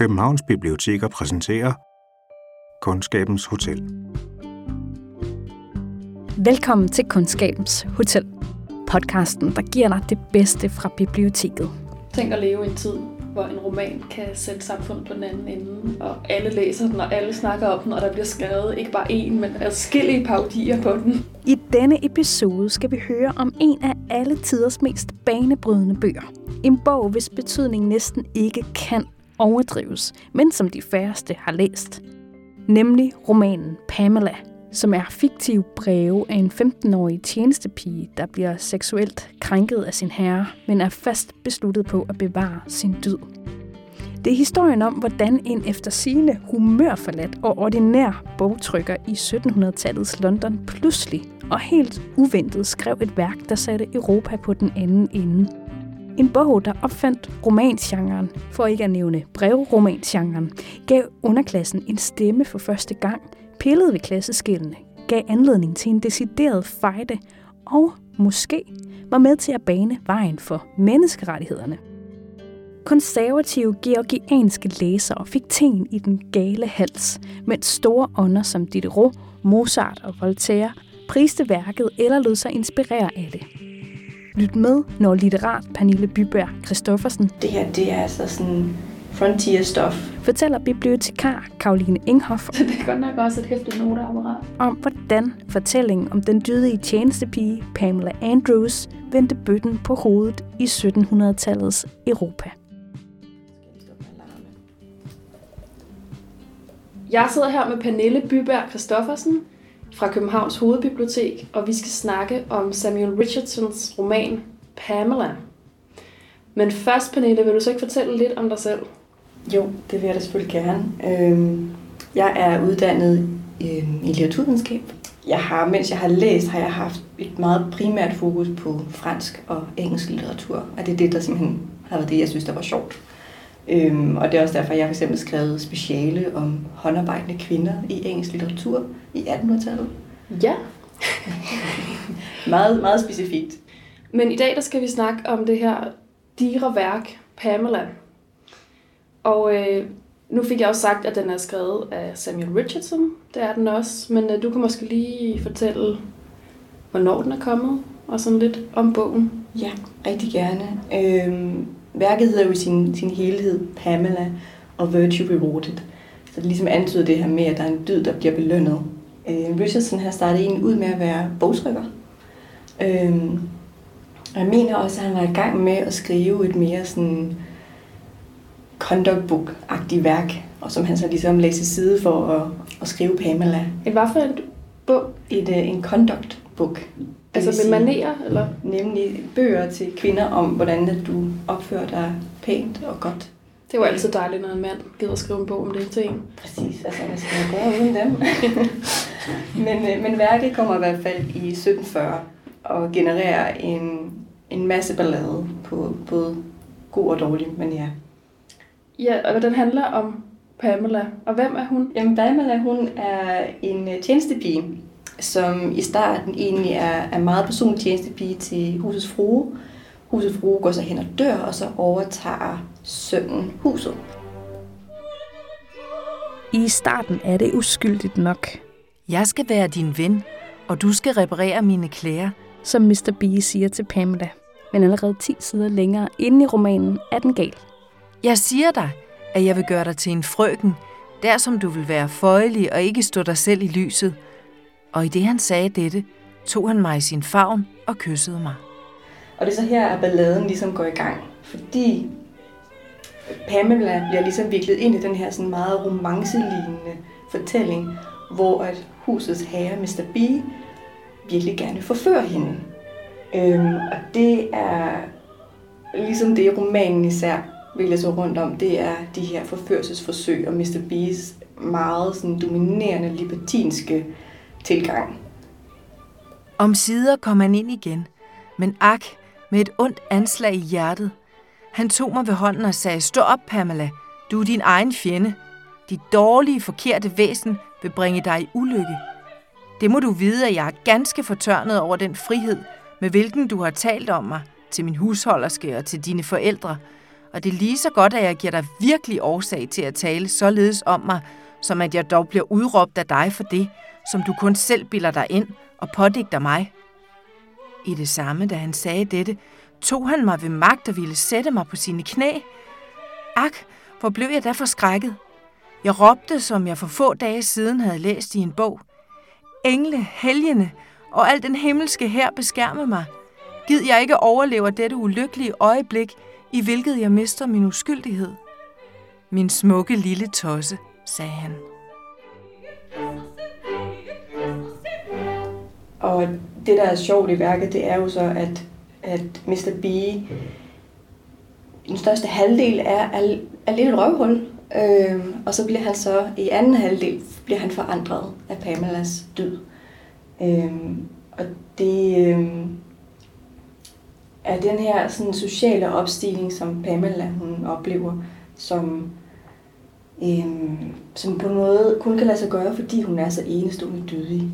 Københavns Biblioteker præsenterer Kundskabens Hotel. Velkommen til Kundskabens Hotel. Podcasten, der giver dig det bedste fra biblioteket. Tænk at leve i en tid, hvor en roman kan sætte samfundet på den anden ende, og alle læser den, og alle snakker om den, og der bliver skrevet ikke bare én, men adskillige parodier på den. I denne episode skal vi høre om en af alle tiders mest banebrydende bøger. En bog, hvis betydning næsten ikke kan overdrives, men som de færreste har læst. Nemlig romanen Pamela, som er fiktiv breve af en 15-årig tjenestepige, der bliver seksuelt krænket af sin herre, men er fast besluttet på at bevare sin dyd. Det er historien om, hvordan en eftersigende humørforladt og ordinær bogtrykker i 1700-tallets London pludselig og helt uventet skrev et værk, der satte Europa på den anden ende. En bog, der opfandt romansgenren, for ikke at nævne brevromansgenren, gav underklassen en stemme for første gang, pillede ved klasseskillene, gav anledning til en decideret fejde og måske var med til at bane vejen for menneskerettighederne. Konservative georgianske læsere fik teen i den gale hals, mens store ånder som Diderot, Mozart og Voltaire priste værket eller lod sig inspirere af det. Lyt med, når litterat Pernille Byberg Christoffersen Det her, det er altså sådan frontier stuff. fortæller bibliotekar Karoline Inghoff Det er godt nok også et hæftigt noteapparat. om, hvordan fortællingen om den dydige tjenestepige Pamela Andrews vendte bøtten på hovedet i 1700-tallets Europa. Jeg sidder her med Pernille Byberg Christoffersen fra Københavns Hovedbibliotek, og vi skal snakke om Samuel Richardsons roman Pamela. Men først, Pernille, vil du så ikke fortælle lidt om dig selv? Jo, det vil jeg da selvfølgelig gerne. Øhm, jeg er uddannet øhm, i litteraturvidenskab. Jeg har, mens jeg har læst, har jeg haft et meget primært fokus på fransk og engelsk litteratur. Og det er det, der simpelthen har været det, jeg synes, der var sjovt. Øhm, og det er også derfor, jeg for eksempel skrevet speciale om håndarbejdende kvinder i engelsk litteratur i 1800-tallet. Ja. Meget, meget specifikt. Men i dag der skal vi snakke om det her digre værk, Pamela. Og øh, nu fik jeg også sagt, at den er skrevet af Samuel Richardson. Det er den også. Men øh, du kan måske lige fortælle, hvornår den er kommet, og sådan lidt om bogen. Ja, rigtig gerne. Øhm, værket hedder jo i sin, sin helhed Pamela og Virtue Rewarded. Så det ligesom antyder det her med, at der er en dyd, der bliver belønnet. Øh, Richardson har startet egentlig ud med at være bogtrykker. Øhm, og jeg mener også, at han var i gang med at skrive et mere sådan conduct book-agtigt værk, og som han så ligesom lagde til side for at, at skrive Pamela. Et hvad for en bog? Et, øh, en conduct book. Altså med manerer, eller? Nemlig bøger til kvinder om, hvordan at du opfører dig pænt og godt. Det var altid dejligt, når en mand gider skrive en bog om det til en. Præcis, altså hvad skal man gøre uden dem? men, øh, men værket kommer i hvert fald i 1740 og genererer en, en masse ballade på både god og dårlig manier. Ja, og den handler om Pamela. Og hvem er hun? Jamen, Pamela, hun er en øh, tjenestepige, som i starten egentlig er, er meget personlig tjenestepige til husets frue. Husets frue går så hen og dør, og så overtager sønnen huset. I starten er det uskyldigt nok, Jeg skal være din ven, og du skal reparere mine klæder. som Mr. B siger til Pamela. Men allerede 10 sider længere inde i romanen er den gal. Jeg siger dig, at jeg vil gøre dig til en frøken, der som du vil være føjelig og ikke stå dig selv i lyset. Og i det han sagde dette, tog han mig i sin favn og kyssede mig. Og det er så her, at balladen ligesom går i gang. Fordi Pamela bliver ligesom viklet ind i den her sådan meget romancelignende fortælling, hvor at husets herre, Mr. B, virkelig gerne forfører hende. Øhm, og det er ligesom det, romanen især vil så rundt om, det er de her forførelsesforsøg og Mr. B's meget sådan, dominerende libertinske tilgang. Om sider kom han ind igen, men ak, med et ondt anslag i hjertet. Han tog mig ved hånden og sagde, stå op, Pamela, du er din egen fjende. Dit dårlige, forkerte væsen vil bringe dig i ulykke. Det må du vide, at jeg er ganske fortørnet over den frihed, med hvilken du har talt om mig til min husholderske og til dine forældre, og det er lige så godt, at jeg giver dig virkelig årsag til at tale således om mig, som at jeg dog bliver udråbt af dig for det, som du kun selv bilder dig ind og pådigter mig. I det samme, da han sagde dette, tog han mig ved magt og ville sætte mig på sine knæ. Ak, hvor blev jeg da forskrækket. Jeg råbte, som jeg for få dage siden havde læst i en bog. Engle, helgene og al den himmelske her beskærme mig. Gid jeg ikke overlever dette ulykkelige øjeblik, i hvilket jeg mister min uskyldighed. Min smukke lille tosse, sagde han. Og det, der er sjovt i værket, det er jo så, at, at Mr. B, den største halvdel er, er, er lidt et røvhul. Øhm, og så bliver han så, i anden halvdel, bliver han forandret af Pamelas død. Øhm, og det øhm, er den her sådan, sociale opstigning, som Pamela hun oplever, som, øhm, som på en måde kun kan lade sig gøre, fordi hun er så enestående dydig.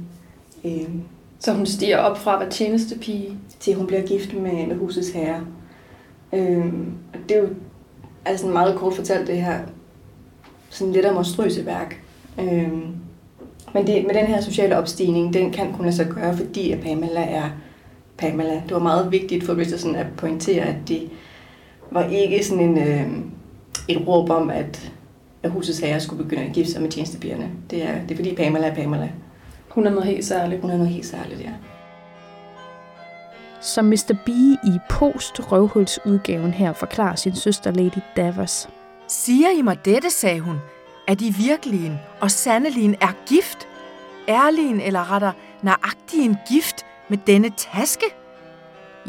Øhm, så hun stiger op fra at være tjenestepige. til hun bliver gift med, med husets herre. Øhm, og det er jo altså meget kort fortalt det her sådan lidt monstrøse værk. Øhm, men det, med den her sociale opstigning, den kan kun lade sig gøre, fordi at Pamela er Pamela. Det var meget vigtigt for Richardson at pointere, at det var ikke sådan en, øh, et råb om, at, at husets herre skulle begynde at gifte sig med tjenestepigerne. Det er, det er fordi Pamela er Pamela. Hun er noget helt særligt. Hun er noget helt særligt, ja. Som Mr. B i post-røvhulsudgaven her forklarer sin søster Lady Davos. Siger I mig dette, sagde hun, at I virkelige og sandeligen er gift? Ærligen eller retter nøjagtig en gift med denne taske?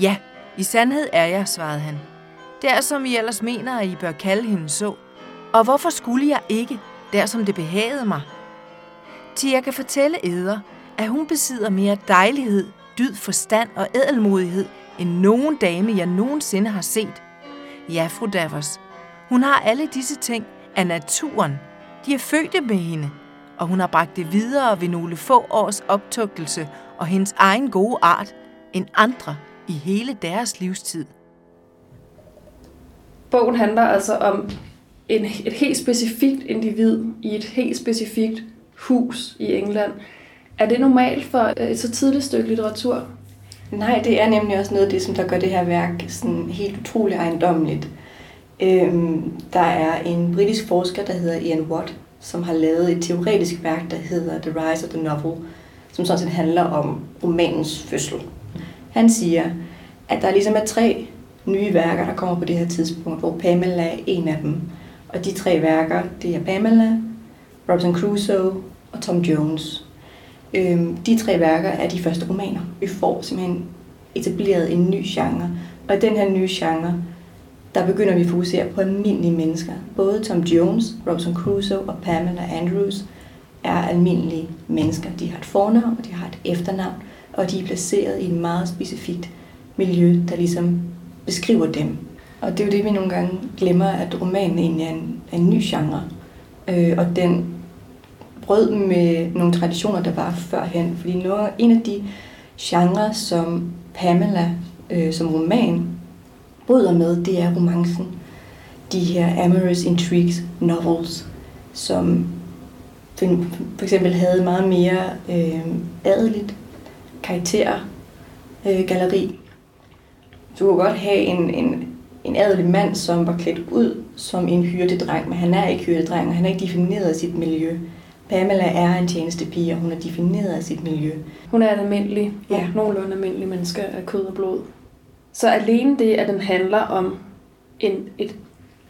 Ja, i sandhed er jeg, svarede han. Det er, som I ellers mener, at I bør kalde hende så. Og hvorfor skulle jeg ikke, der som det behagede mig? Til jeg kan fortælle eder, at hun besidder mere dejlighed, dyd forstand og ædelmodighed, end nogen dame, jeg nogensinde har set. Ja, fru Davos, hun har alle disse ting af naturen. De er fødte med hende, og hun har bragt det videre ved nogle få års optugtelse og hendes egen gode art end andre i hele deres livstid. Bogen handler altså om en, et helt specifikt individ i et helt specifikt hus i England. Er det normalt for øh, et så tidligt stykke litteratur? Nej, det er nemlig også noget af det, som der gør det her værk sådan helt utroligt ejendommeligt. Øhm, der er en britisk forsker, der hedder Ian Watt, som har lavet et teoretisk værk, der hedder The Rise of the Novel, som sådan set handler om romanens fødsel. Han siger, at der ligesom er tre nye værker, der kommer på det her tidspunkt, hvor Pamela er en af dem. Og de tre værker, det er Pamela, Robinson Crusoe og Tom Jones. Øhm, de tre værker er de første romaner. Vi får simpelthen etableret en ny genre. Og i den her nye genre, der begynder vi at fokusere på almindelige mennesker. Både Tom Jones, Robinson Crusoe og Pamela Andrews er almindelige mennesker. De har et fornavn, og de har et efternavn, og de er placeret i et meget specifikt miljø, der ligesom beskriver dem. Og det er jo det, vi nogle gange glemmer, at romanen egentlig er en, er en ny genre. Øh, og den brød med nogle traditioner, der var førhen. Fordi noget, en af de genrer, som Pamela øh, som roman bryder med, det er romancen. De her amorous intrigues novels, som for eksempel havde meget mere øh, adeligt karakter øh, galleri. Du kunne godt have en, en, en adelig mand, som var klædt ud som en hyrdedreng, men han er ikke hyrdedreng, og han er ikke defineret af sit miljø. Pamela er en tjenestepige, og hun er defineret af sit miljø. Hun er en almindelig, Ja. nogenlunde almindelig menneske af kød og blod. Så alene det, at den handler om en, et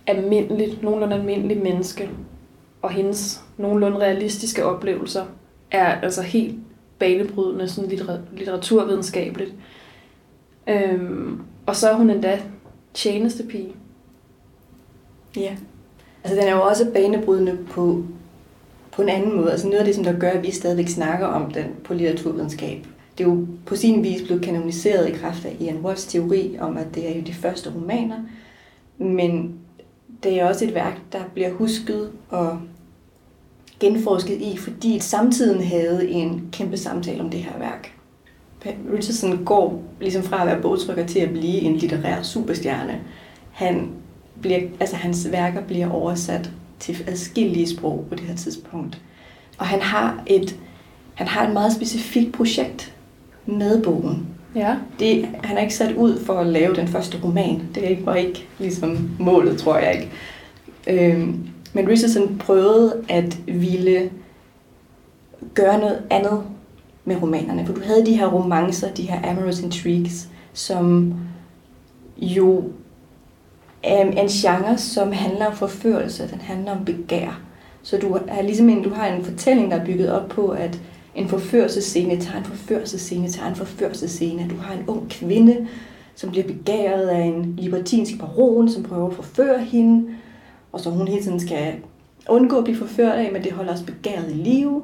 almindeligt, nogenlunde almindeligt menneske, og hendes nogenlunde realistiske oplevelser, er altså helt banebrydende sådan littera- litteraturvidenskabeligt. Øhm, og så er hun endda tjenestepige. Ja. Altså den er jo også banebrydende på, på en anden måde. Altså noget af det, som der gør, at vi stadigvæk snakker om den på litteraturvidenskab. Det er jo på sin vis blevet kanoniseret i kraft af Ian Watts teori om, at det er jo de første romaner. Men det er også et værk, der bliver husket og genforsket i, fordi samtiden havde en kæmpe samtale om det her værk. Richardson går ligesom fra at være bogtrykker til at blive en litterær superstjerne. Han bliver, altså hans værker bliver oversat til adskillige sprog på det her tidspunkt. Og han har et, han har et meget specifikt projekt med bogen. Ja. Det, han er ikke sat ud for at lave den første roman. Det var ikke ligesom målet, tror jeg ikke. Øhm, men Richardson prøvede at ville gøre noget andet med romanerne. For du havde de her romancer, de her amorous intrigues, som jo er en genre, som handler om forførelse. Den handler om begær. Så du, er ligesom en, du har en fortælling, der er bygget op på, at en forførelsescene tager en forførelsescene tager en forførelsescene. Du har en ung kvinde, som bliver begæret af en libertinsk baron, som prøver at forføre hende, og så hun hele tiden skal undgå at blive forført af, men det holder også begæret i live.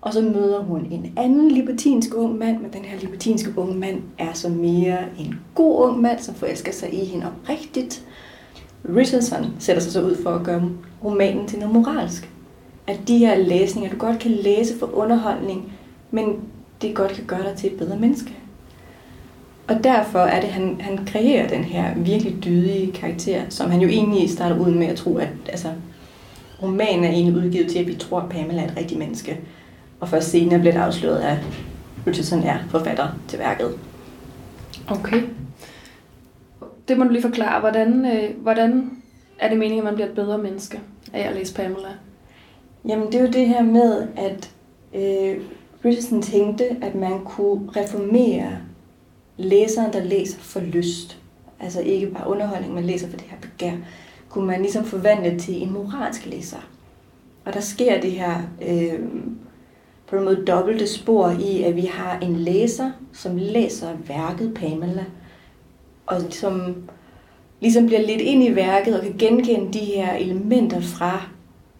Og så møder hun en anden libertinsk ung mand, men den her libertinske unge mand er så mere en god ung mand, som forelsker sig i hende oprigtigt. Richardson sætter sig så ud for at gøre romanen til noget moralsk. At de her læsninger, du godt kan læse for underholdning, men det godt kan gøre dig til et bedre menneske. Og derfor er det, at han, han kreerer den her virkelig dydige karakter, som han jo egentlig starter ud med at tro, at altså, romanen er egentlig udgivet til, at vi tror, at Pamela er et rigtigt menneske. Og først senere bliver det afsløret, at Richardson er forfatter til værket. Okay. Det må du lige forklare. Hvordan, øh, hvordan er det meningen, at man bliver et bedre menneske af at læse Pamela? Jamen, det er jo det her med, at øh, Richardson tænkte, at man kunne reformere læseren, der læser for lyst. Altså ikke bare underholdning, men læser for det her begær. Kunne man ligesom forvandle til en moralsk læser. Og der sker det her øh, på en måde dobbelte spor i, at vi har en læser, som læser værket Pamela, og som ligesom bliver lidt ind i værket og kan genkende de her elementer fra,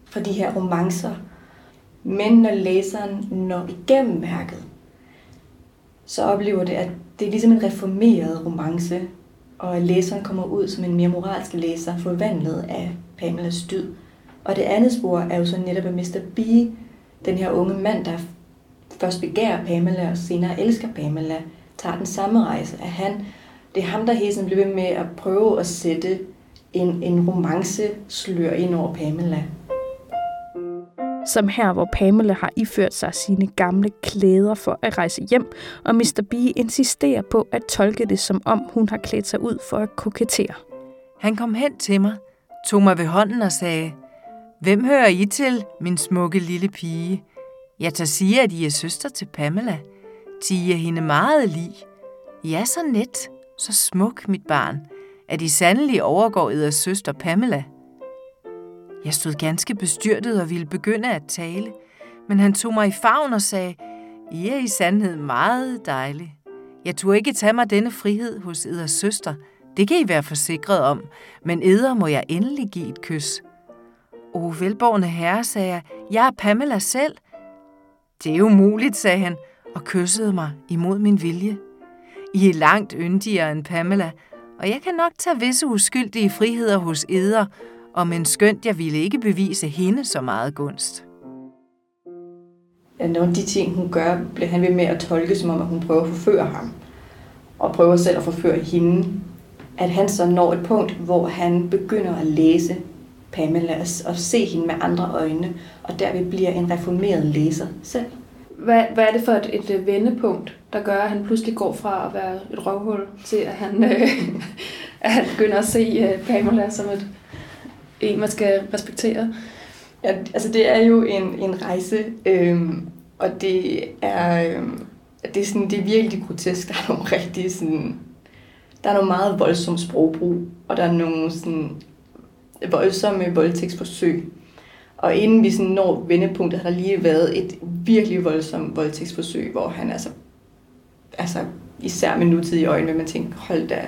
fra de her romancer. Men når læseren når igennem værket, så oplever det, at det er ligesom en reformeret romance, og at læseren kommer ud som en mere moralsk læser, forvandlet af Pamelas dyd. Og det andet spor er jo så netop, at Mr. B, den her unge mand, der først begærer Pamela og senere elsker Pamela, tager den samme rejse, at han, det er ham, der hele tiden bliver ved med at prøve at sætte en, en romance slør ind over Pamela. Som her, hvor Pamela har iført sig sine gamle klæder for at rejse hjem, og Mr. B insisterer på at tolke det, som om hun har klædt sig ud for at kokettere. Han kom hen til mig, tog mig ved hånden og sagde, Hvem hører I til, min smukke lille pige? Jeg tager sige, at I er søster til Pamela. De er hende meget lig. I er så net, så smuk, mit barn, at I sandelig overgår eders søster Pamela. Jeg stod ganske bestyrtet og ville begynde at tale, men han tog mig i favn og sagde, I er i sandhed meget dejlig. Jeg tog ikke tage mig denne frihed hos eders søster. Det kan I være forsikret om, men eder må jeg endelig give et kys. O, velborgne herre, sagde jeg, jeg er Pamela selv. Det er umuligt, sagde han, og kyssede mig imod min vilje. I er langt yndigere end Pamela, og jeg kan nok tage visse uskyldige friheder hos eder, og men skønt jeg ville ikke bevise hende så meget gunst. Ja, nogle af de ting, hun gør, bliver han ved med at tolke, som om at hun prøver at forføre ham. Og prøver selv at forføre hende. At han så når et punkt, hvor han begynder at læse Pamela og se hende med andre øjne, og derved bliver en reformeret læser selv. Hvad, hvad er det for et, et øh, vendepunkt, der gør, at han pludselig går fra at være et røvhul til, at han, øh, at han begynder at se øh, Pamela som et, en, man skal respektere? Ja, altså det er jo en, en rejse, øh, og det er, øh, det, er sådan, det er virkelig grotesk. Der er nogle rigtig sådan, der er nogle meget voldsomme sprogbrug, og der er nogle sådan voldsomme voldtægtsforsøg. Og inden vi sådan når vendepunktet, har der lige været et virkelig voldsomt voldtægtsforsøg, hvor han altså, altså især med nutidige øjne, vil man tænke, hold da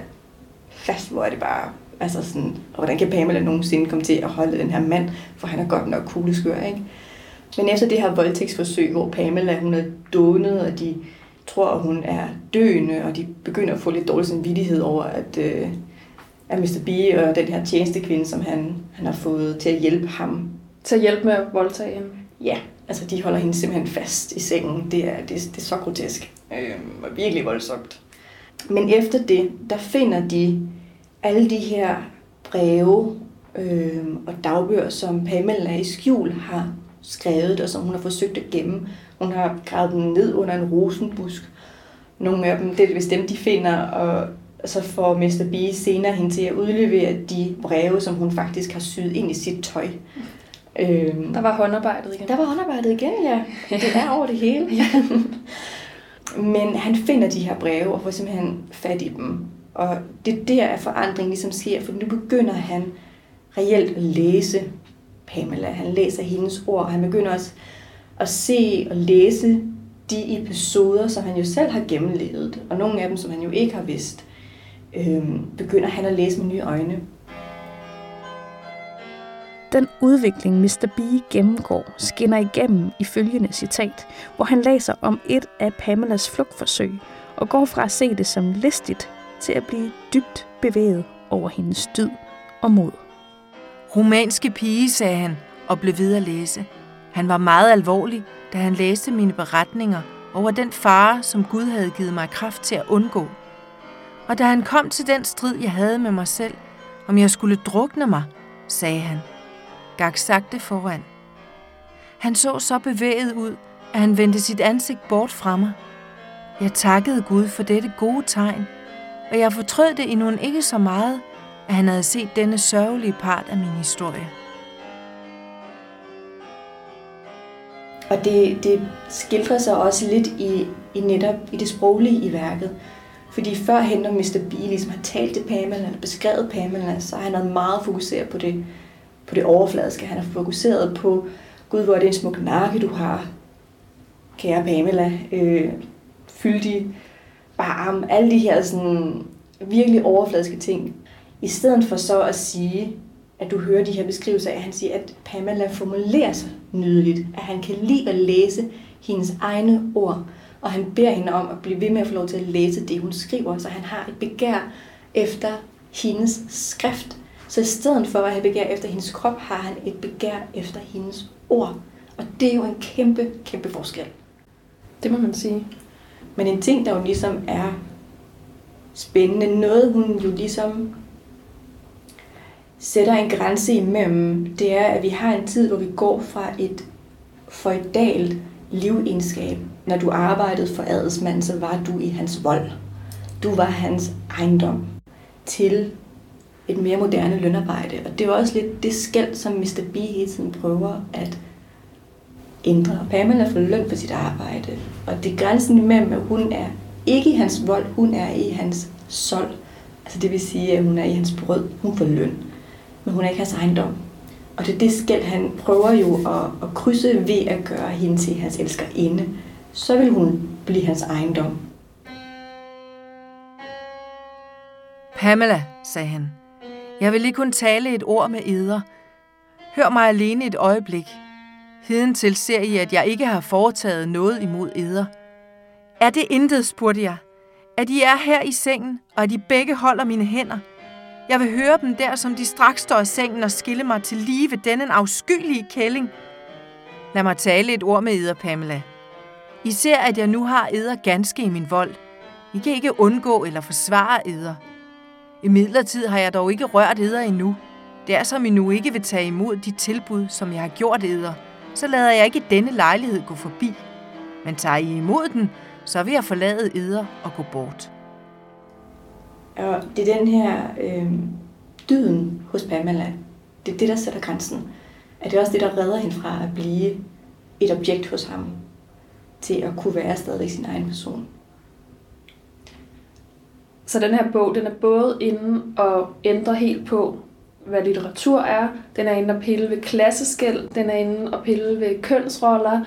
fast, hvor er det bare, altså sådan, og hvordan kan Pamela nogensinde komme til at holde den her mand, for han er godt nok kugleskør, ikke? Men efter det her voldtægtsforsøg, hvor Pamela, hun er dånet, og de tror, at hun er døende, og de begynder at få lidt dårlig samvittighed over, at, øh, at Mr. B og den her tjenestekvinde, som han, han har fået til at hjælpe ham til at hjælpe med at voldtage hende? Ja, altså de holder hende simpelthen fast i sengen. Det er, det, det er så grotesk. Øhm, og virkelig voldsomt. Men efter det, der finder de alle de her breve øh, og dagbøger, som Pamela i skjul har skrevet, og som hun har forsøgt at gemme. Hun har gravet dem ned under en rosenbusk. Nogle af dem, det er vist dem, de finder, og så får Mr. B senere hende til at udlevere de breve, som hun faktisk har syet ind i sit tøj. Øhm, der var håndarbejdet igen. Der var håndarbejdet igen, ja. Det er over det hele. ja. Men han finder de her breve og får simpelthen fat i dem. Og det er der, at forandringen ligesom sker, for nu begynder han reelt at læse Pamela. Han læser hendes ord, og han begynder også at se og læse de episoder, som han jo selv har gennemlevet, og nogle af dem, som han jo ikke har vidst, øhm, begynder han at læse med nye øjne. Den udvikling, Mr. B gennemgår, skinner igennem i følgende citat, hvor han læser om et af Pamelas flugtforsøg og går fra at se det som listigt til at blive dybt bevæget over hendes dyd og mod. Romanske pige, sagde han og blev ved at læse. Han var meget alvorlig, da han læste mine beretninger over den fare, som Gud havde givet mig kraft til at undgå. Og da han kom til den strid, jeg havde med mig selv, om jeg skulle drukne mig, sagde han, gak sagte foran. Han så så bevæget ud, at han vendte sit ansigt bort fra mig. Jeg takkede Gud for dette gode tegn, og jeg fortrød det endnu ikke så meget, at han havde set denne sørgelige part af min historie. Og det, det skildrer sig også lidt i, i netop i det sproglige i værket. Fordi førhen, når Mr. B ligesom har talt til Pamela, eller beskrevet Pamela, så har han været meget fokuseret på det, på det overfladiske. Han har fokuseret på, gud, hvor er det en smuk nakke, du har, kære Pamela, øh, fyldig barm, alle de her sådan, virkelig overfladiske ting. I stedet for så at sige, at du hører de her beskrivelser af, at han siger, at Pamela formulerer sig nydeligt, at han kan lide at læse hendes egne ord, og han beder hende om at blive ved med at få lov til at læse det, hun skriver, så han har et begær efter hendes skrift. Så i stedet for at have begær efter hendes krop, har han et begær efter hendes ord. Og det er jo en kæmpe, kæmpe forskel. Det må man sige. Men en ting, der jo ligesom er spændende, noget hun jo ligesom sætter en grænse imellem, det er, at vi har en tid, hvor vi går fra et feudalt livegenskab. Når du arbejdede for adelsmanden, så var du i hans vold. Du var hans ejendom til et mere moderne lønarbejde. Og det er også lidt det skæld, som Mr. B hele tiden prøver at ændre. Pamela får løn for sit arbejde. Og det er grænsen imellem, at hun er ikke i hans vold, hun er i hans sold. Altså det vil sige, at hun er i hans brød, hun får løn men hun er ikke hans ejendom. Og det er det skæld, han prøver jo at, at krydse ved at gøre hende til hans elskerinde. Så vil hun blive hans ejendom. Pamela, sagde han, jeg vil lige kun tale et ord med eder. Hør mig alene et øjeblik. Heden til ser I, at jeg ikke har foretaget noget imod eder. Er det intet, spurgte jeg. At I er her i sengen, og at I begge holder mine hænder – jeg vil høre dem der, som de straks står i sengen og skille mig til live denne afskyelige kælling. Lad mig tale et ord med Eder, Pamela. I ser, at jeg nu har Eder ganske i min vold. I kan ikke undgå eller forsvare Eder. I midlertid har jeg dog ikke rørt Eder endnu. Det er som I nu ikke vil tage imod de tilbud, som jeg har gjort Eder, så lader jeg ikke denne lejlighed gå forbi. Men tager I imod den, så vil jeg forlade Eder og gå bort. Og det er den her øh, dyden hos Pamela. Det er det, der sætter grænsen. At det er også det, der redder hende fra at blive et objekt hos ham. Til at kunne være stadig sin egen person. Så den her bog, den er både inde og ændre helt på, hvad litteratur er. Den er inde og pille ved klasseskæld. Den er inde og pille ved kønsroller.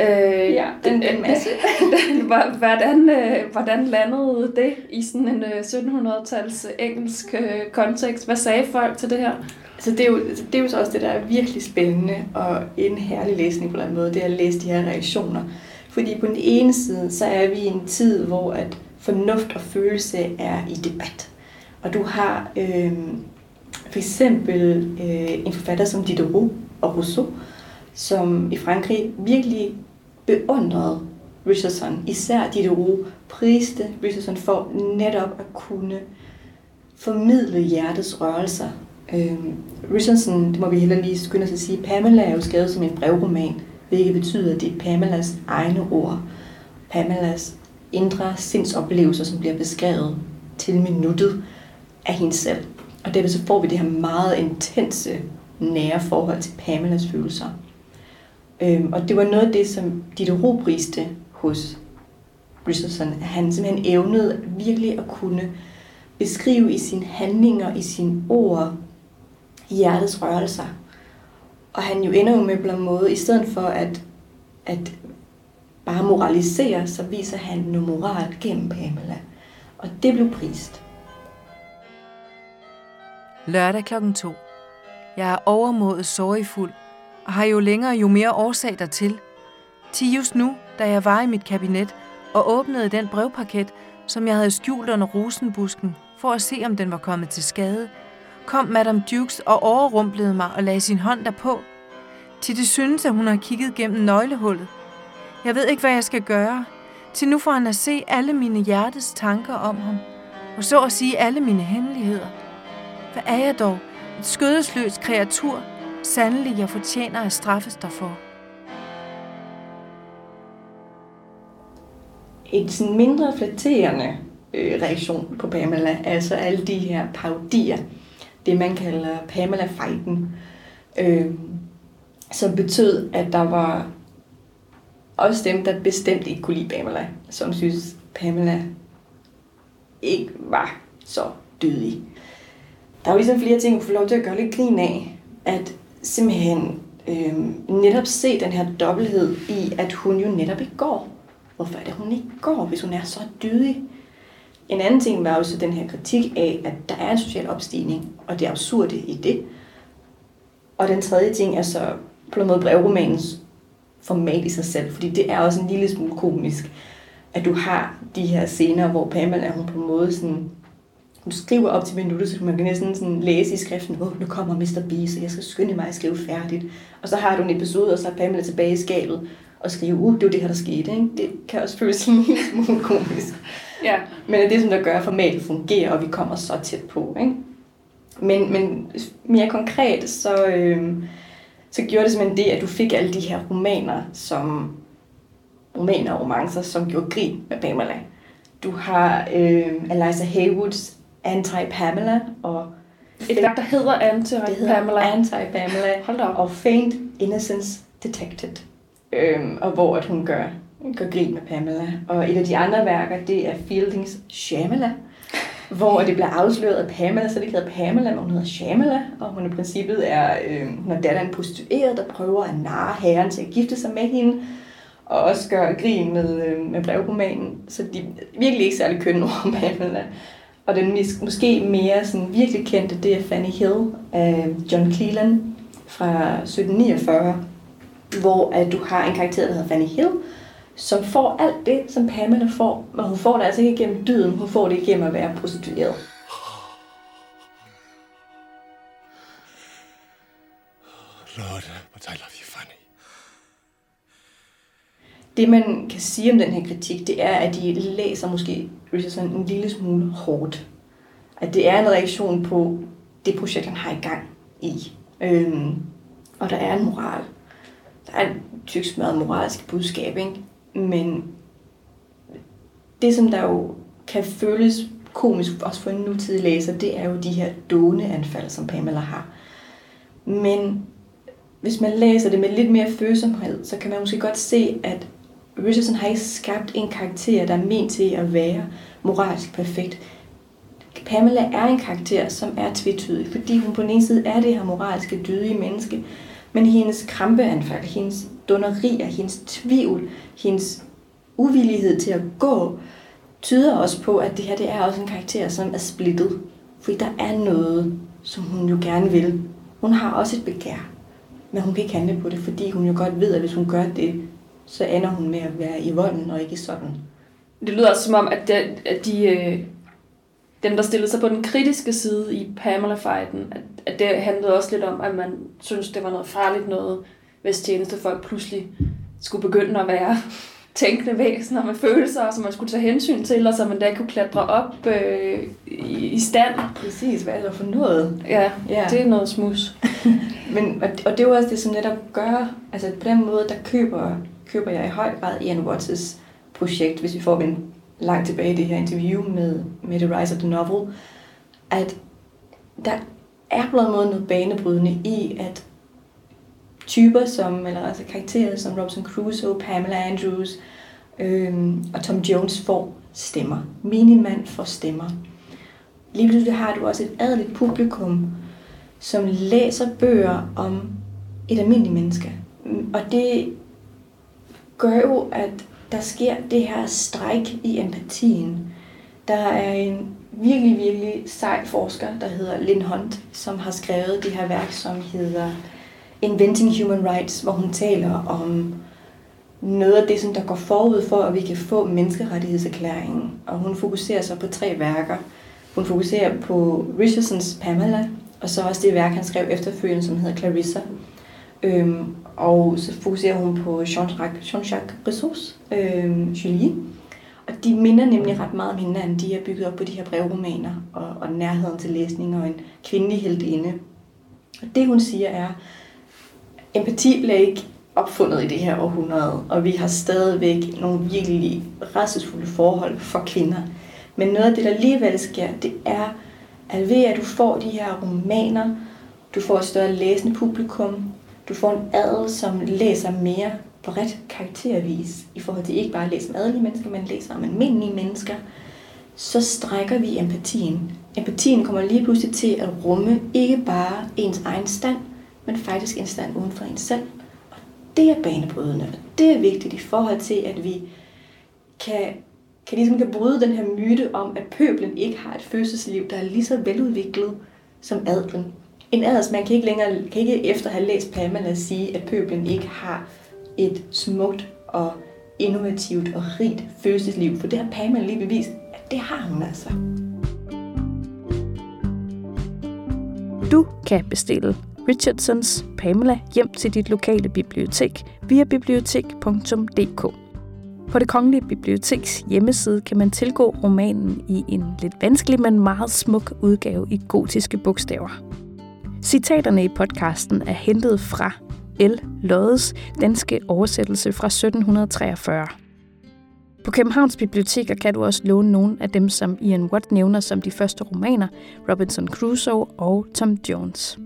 Øh, ja, den, en masse. den, hvordan, øh, hvordan landede det i sådan en øh, 1700-tals engelsk øh, kontekst? Hvad sagde folk til det her? Altså det, er jo, det er jo så også det, der er virkelig spændende og en herlig læsning på en måde, det er at læse de her reaktioner. Fordi på den ene side, så er vi i en tid, hvor at fornuft og følelse er i debat. Og du har øh, for eksempel øh, en forfatter som Diderot og Rousseau, som i Frankrig virkelig beundrede Richardson, især Diderot, priste Richardson for netop at kunne formidle hjertets rørelser Øh, Richardson, det må vi heller lige skynde os at sige, Pamela er jo skrevet som en brevroman, hvilket betyder, at det er Pamelas egne ord. Pamelas indre sindsoplevelser, som bliver beskrevet til minuttet af hende selv. Og derved så får vi det her meget intense, nære forhold til Pamelas følelser. Øhm, og det var noget af det, som Diderot priste hos Richardson, at han simpelthen evnede virkelig at kunne beskrive i sine handlinger, i sine ord, hjertets rørelser. Og han jo ender jo med på en måde, i stedet for at, at bare moraliserer, så viser han noget moral gennem Pamela. Og det blev prist. Lørdag klokken 2. Jeg er overmodet sorgfuld, og har jo længere jo mere årsag dertil. Til just nu, da jeg var i mit kabinet og åbnede den brevpaket, som jeg havde skjult under rosenbusken, for at se, om den var kommet til skade, kom Madame Dukes og overrumplede mig og lagde sin hånd derpå. Til det synes, at hun har kigget gennem nøglehullet. Jeg ved ikke, hvad jeg skal gøre. Til nu får han at se alle mine hjertes tanker om ham, og så at sige alle mine hemmeligheder. Hvad er jeg dog? Et skødesløst kreatur. Sandelig, jeg fortjener at straffes derfor. En sådan mindre flatterende øh, reaktion på Pamela, altså alle de her parodier, det man kalder Pamela-fejden, øh, som betød, at der var også dem, der bestemt ikke kunne lide Pamela, som synes, Pamela ikke var så dydig. Der var ligesom flere ting, at får lov til at gøre lidt grin af, at simpelthen øh, netop se den her dobbelthed i, at hun jo netop ikke går. Hvorfor er det, hun ikke går, hvis hun er så dydig? En anden ting var også den her kritik af, at der er en social opstigning, og det absurde i det. Og den tredje ting er så på en måde brevromanens format i sig selv, fordi det er også en lille smule komisk, at du har de her scener, hvor Pamela hun på en måde sådan, hun skriver op til minuttet, så man kan næsten sådan læse i skriften, oh, nu kommer Mr. B, så jeg skal skynde mig at skrive færdigt. Og så har du en episode, og så er Pamela tilbage i skabet og skrive, uh, det var det her, der skete. Ikke? Det kan også føles en lille smule komisk. Ja. Men det er det, som der gør, at formatet fungerer, og vi kommer så tæt på. Ikke? Men, men mere konkret, så, øh, så gjorde det simpelthen det, at du fik alle de her romaner, som romaner og romancer, som gjorde grin med Pamela. Du har øh, Eliza Haywoods Anti-Pamela, og Et værk, der hedder Anti det hedder Pamela. Anti-Pamela, Hold da op. og Faint Innocence Detected. Øhm, og hvor at hun gør, gør grin med Pamela. Og et af de andre værker, det er Fieldings Shamala, hvor det bliver afsløret af Pamela, så det ikke hedder Pamela, men hun hedder Shamala, og hun i princippet er, øh, når datteren prostitueret, der prøver at narre herren til at gifte sig med hende, og også gør grin med, øh, med brevromanen, så de er virkelig ikke særlig kønne ord om Pamela. Og den mis- måske mere sådan virkelig kendte, det er Fanny Hill af John Cleland fra 1749, hvor at du har en karakter, der hedder Fanny Hill, som får alt det, som Pamela får, men hun får det altså ikke gennem dyden, hun får det igennem at være prostitueret. Lord, but I love you, Fanny. Det, man kan sige om den her kritik, det er, at de læser måske Richardson en lille smule hårdt. At det er en reaktion på det projekt, han har i gang i. Øhm, og der er en moral. Der er et tyk smørret moralsk budskab, ikke? Men det, som der jo kan føles komisk, også for en nutidig læser, det er jo de her dåneanfald, som Pamela har. Men hvis man læser det med lidt mere følsomhed, så kan man måske godt se, at Richardson har ikke skabt en karakter, der er ment til at være moralsk perfekt. Pamela er en karakter, som er tvetydig, fordi hun på den ene side er det her moralske, dydige menneske, men hendes krampeanfald, hendes dunderier, hendes tvivl, hendes uvillighed til at gå, tyder også på, at det her det er også en karakter, som er splittet. Fordi der er noget, som hun jo gerne vil. Hun har også et begær, men hun kan ikke handle på det, fordi hun jo godt ved, at hvis hun gør det, så ender hun med at være i volden og ikke sådan. Det lyder også som om, at, de, at de, øh, dem, der stillede sig på den kritiske side i Pamela-fighten, at, at det handlede også lidt om, at man synes, det var noget farligt noget, hvis tjenestefolk pludselig skulle begynde at være tænkende væsener med følelser, som man skulle tage hensyn til, og så man da kunne klatre op øh, i, i stand. Præcis, hvad er der for noget? Ja, Ja. det er noget smus. Men, og, og det er jo også det, som netop gør, altså på den måde, der køber, køber jeg i høj grad Ian Watts' projekt, hvis vi får en langt tilbage i det her interview med, med The Rise of the Novel, at der er på en måde noget banebrydende i, at typer som, eller altså karakterer som Robinson Crusoe, Pamela Andrews øh, og Tom Jones får stemmer. Minimand får stemmer. Lige pludselig har du også et adeligt publikum, som læser bøger om et almindeligt menneske. Og det gør jo, at der sker det her stræk i empatien. Der er en virkelig, virkelig sej forsker, der hedder Lynn Hunt, som har skrevet det her værk, som hedder Inventing Human Rights, hvor hun taler om noget af det, som der går forud for, at vi kan få menneskerettighedserklæringen. Og hun fokuserer så på tre værker. Hun fokuserer på Richardsons Pamela, og så også det værk, han skrev efterfølgende, som hedder Clarissa. Øhm, og så fokuserer hun på Jean-Jacques, Jean-Jacques Rousseau's øhm, Julie. Og de minder nemlig ret meget om hinanden. De er bygget op på de her brevromaner og, og nærheden til læsning og en kvindelig heldinde. Og det hun siger er, empati blev ikke opfundet i det her århundrede, og vi har stadigvæk nogle virkelig rædselsfulde forhold for kvinder. Men noget af det, der alligevel sker, det er, at ved at du får de her romaner, du får et større læsende publikum, du får en adel, som læser mere bredt karaktervis, i forhold til ikke bare at læse om adelige mennesker, men læser om almindelige mennesker, så strækker vi empatien. Empatien kommer lige pludselig til at rumme ikke bare ens egen stand, men faktisk en stand uden for en selv. Og det er banebrydende, og det er vigtigt i forhold til, at vi kan, kan, ligesom kan bryde den her myte om, at pøblen ikke har et fødselsliv, der er lige så veludviklet som adlen. En adelsmand kan ikke længere kan ikke efter at have læst Pamela sige, at pøblen ikke har et smukt og innovativt og rigt følelsesliv, for det har Pamela lige bevist, at det har hun altså. Du kan bestille Richardsons Pamela hjem til dit lokale bibliotek via bibliotek.dk. På det Kongelige Biblioteks hjemmeside kan man tilgå romanen i en lidt vanskelig, men meget smuk udgave i gotiske bogstaver. Citaterne i podcasten er hentet fra L. Loddes danske oversættelse fra 1743. På Københavns Biblioteker kan du også låne nogle af dem, som Ian Watt nævner som de første romaner, Robinson Crusoe og Tom Jones.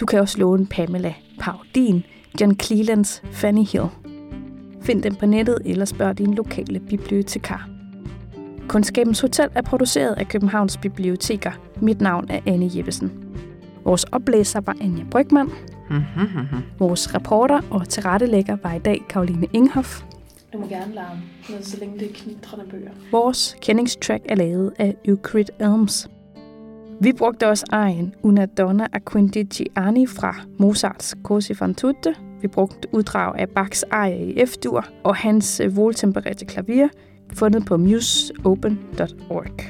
Du kan også låne Pamela Paudin, John Clelands Fanny Hill. Find dem på nettet eller spørg din lokale bibliotekar. Kundskabens Hotel er produceret af Københavns Biblioteker. Mit navn er Anne Jeppesen. Vores oplæser var Anja Brygman. Vores reporter og tilrettelægger var i dag Karoline Inghoff. Du må gerne larme, så længe det er knitrende bøger. Vores kendingstrack er lavet af Euclid Elms. Vi brugte også egen Una Donna a Quindigiani fra Mozarts Così fan tutte. Vi brugte uddrag af Bachs arie i F-dur og hans øh, voltempererte klavier, fundet på museopen.org.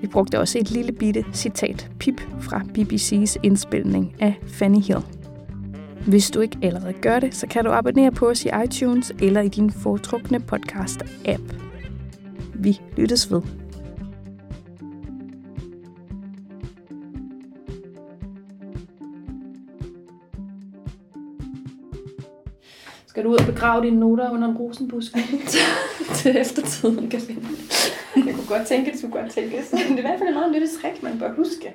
Vi brugte også et lille bitte citat pip fra BBC's indspilning af Fanny Hill. Hvis du ikke allerede gør det, så kan du abonnere på os i iTunes eller i din foretrukne podcast-app. Vi lyttes ved. Skal du ud og begrave dine noter under en rosenbusk til eftertiden kan finde? Jeg kunne godt tænke, at det skulle godt tænkes. Men det er i hvert fald et meget nyttigt trick, man bør huske.